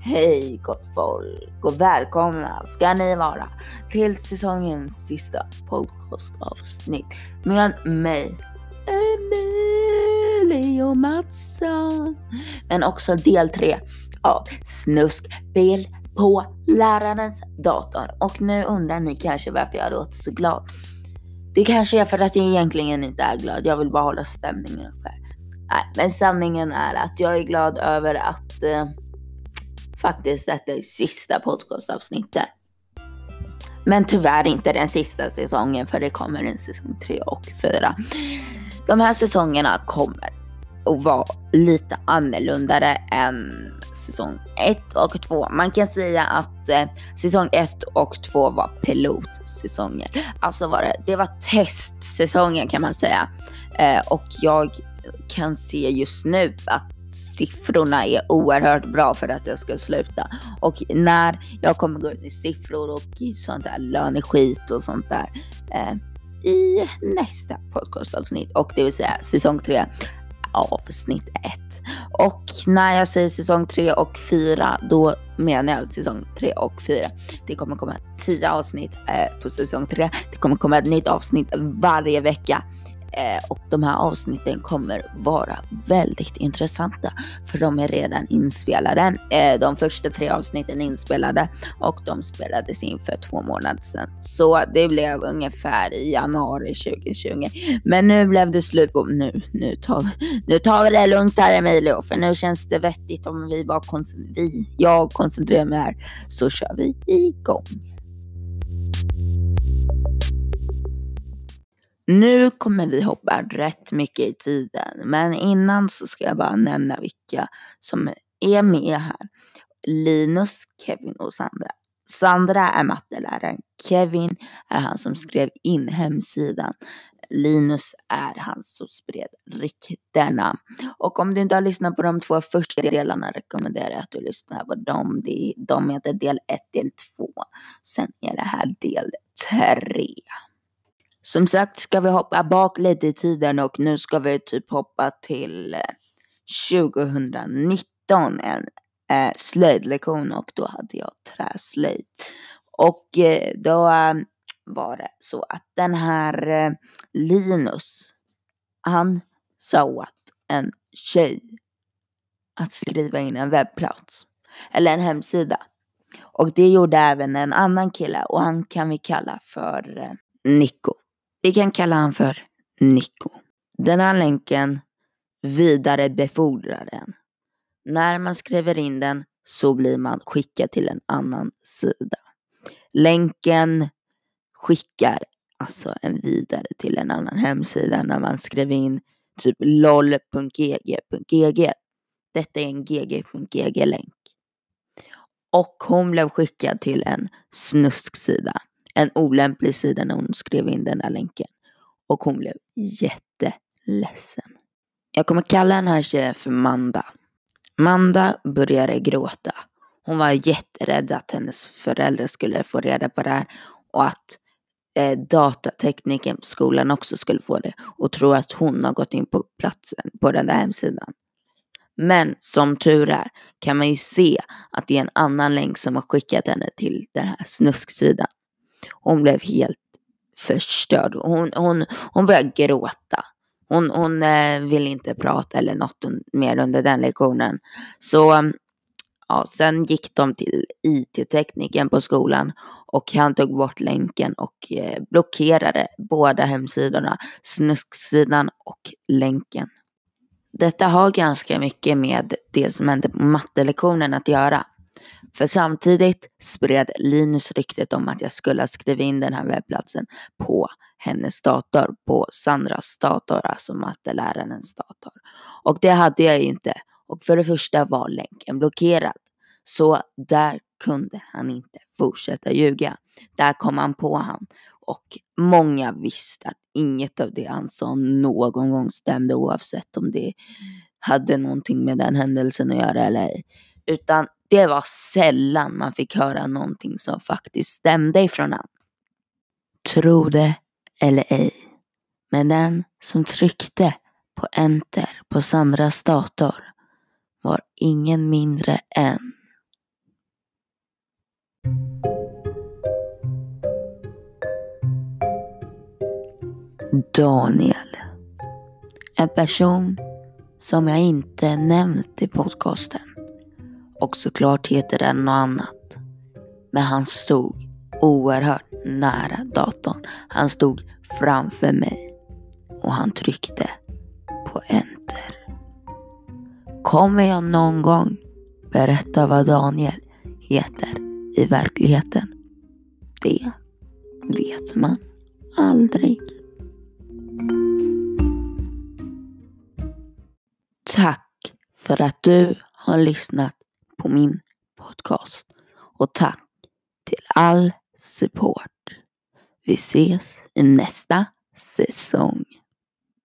Hej gott folk och välkomna ska ni vara till säsongens sista podcastavsnitt med mig Emilio Mattsson. Men också del 3 av Snuskbil på lärarens dator. Och nu undrar ni kanske varför jag låter så glad. Det kanske är för att jag egentligen inte är glad. Jag vill bara hålla stämningen uppe. Nej, men sanningen är att jag är glad över att eh, faktiskt detta är sista podcastavsnittet. Men tyvärr inte den sista säsongen för det kommer en säsong 3 och 4. De här säsongerna kommer att vara lite annorlunda än säsong 1 och 2. Man kan säga att eh, säsong 1 och 2 var pilotsäsonger. Alltså var det, det var testsäsongen kan man säga. Eh, och jag kan se just nu att siffrorna är oerhört bra för att jag ska sluta. Och när jag kommer gå ut i siffror och sånt där löneskit och sånt där eh, i nästa podcastavsnitt och det vill säga säsong 3 avsnitt 1. Och när jag säger säsong 3 och 4 då menar jag säsong 3 och 4. Det kommer komma 10 avsnitt eh, på säsong 3. Det kommer komma ett nytt avsnitt varje vecka. Eh, och de här avsnitten kommer vara väldigt intressanta för de är redan inspelade. Eh, de första tre avsnitten är inspelade och de spelades in för två månader sedan. Så det blev ungefär i januari 2020. Men nu blev det slut på, nu, nu tar, nu tar vi det lugnt här Emilio, för nu känns det vettigt om vi bara koncentrerar, vi, jag koncentrerar mig här, så kör vi igång. Nu kommer vi hoppa rätt mycket i tiden, men innan så ska jag bara nämna vilka som är med här. Linus, Kevin och Sandra. Sandra är matteläraren. Kevin är han som skrev in hemsidan. Linus är han som spred ryktena. Och om du inte har lyssnat på de två första delarna rekommenderar jag att du lyssnar på dem. De heter del 1, del 2. Sen är det här del 3. Som sagt ska vi hoppa bak lite i tiden och nu ska vi typ hoppa till eh, 2019, en eh, slöjdlektion och då hade jag träslöjd. Och eh, då eh, var det så att den här eh, Linus, han sa åt en tjej att skriva in en webbplats eller en hemsida. Och det gjorde även en annan kille och han kan vi kalla för eh, Nico. Vi kan kalla han för Nico. Den här länken vidarebefordrar den. När man skriver in den så blir man skickad till en annan sida. Länken skickar alltså en vidare till en annan hemsida när man skriver in typ lol.gg.gg. Detta är en gg.gg-länk. Och hon blev skickad till en snusksida en olämplig sida när hon skrev in den där länken. Och hon blev jätteledsen. Jag kommer kalla den här tjejen för Manda. Manda började gråta. Hon var jätterädd att hennes föräldrar skulle få reda på det här och att eh, datatekniken på skolan också skulle få det och tro att hon har gått in på platsen på den där hemsidan. Men som tur är kan man ju se att det är en annan länk som har skickat henne till den här snusksidan. Hon blev helt förstörd. Hon, hon, hon började gråta. Hon, hon eh, ville inte prata eller något mer under den lektionen. Så mm, ja, sen gick de till IT-tekniken på skolan och han tog bort länken och eh, blockerade båda hemsidorna, snusksidan och länken. Detta har ganska mycket med det som hände på mattelektionen att göra. För samtidigt spred Linus ryktet om att jag skulle ha skrivit in den här webbplatsen på hennes dator, på Sandras dator, alltså mattelärarens dator. Och det hade jag ju inte. Och för det första var länken blockerad. Så där kunde han inte fortsätta ljuga. Där kom han på han. Och många visste att inget av det han sa någon gång stämde oavsett om det hade någonting med den händelsen att göra eller ej. Utan det var sällan man fick höra någonting som faktiskt stämde ifrån han. Tro det eller ej, men den som tryckte på enter på Sandras dator var ingen mindre än Daniel. En person som jag inte nämnt i podcasten. Och såklart heter den något annat. Men han stod oerhört nära datorn. Han stod framför mig och han tryckte på enter. Kommer jag någon gång berätta vad Daniel heter i verkligheten? Det vet man aldrig. Tack för att du har lyssnat på min podcast. Och tack till all support. Vi ses i nästa säsong.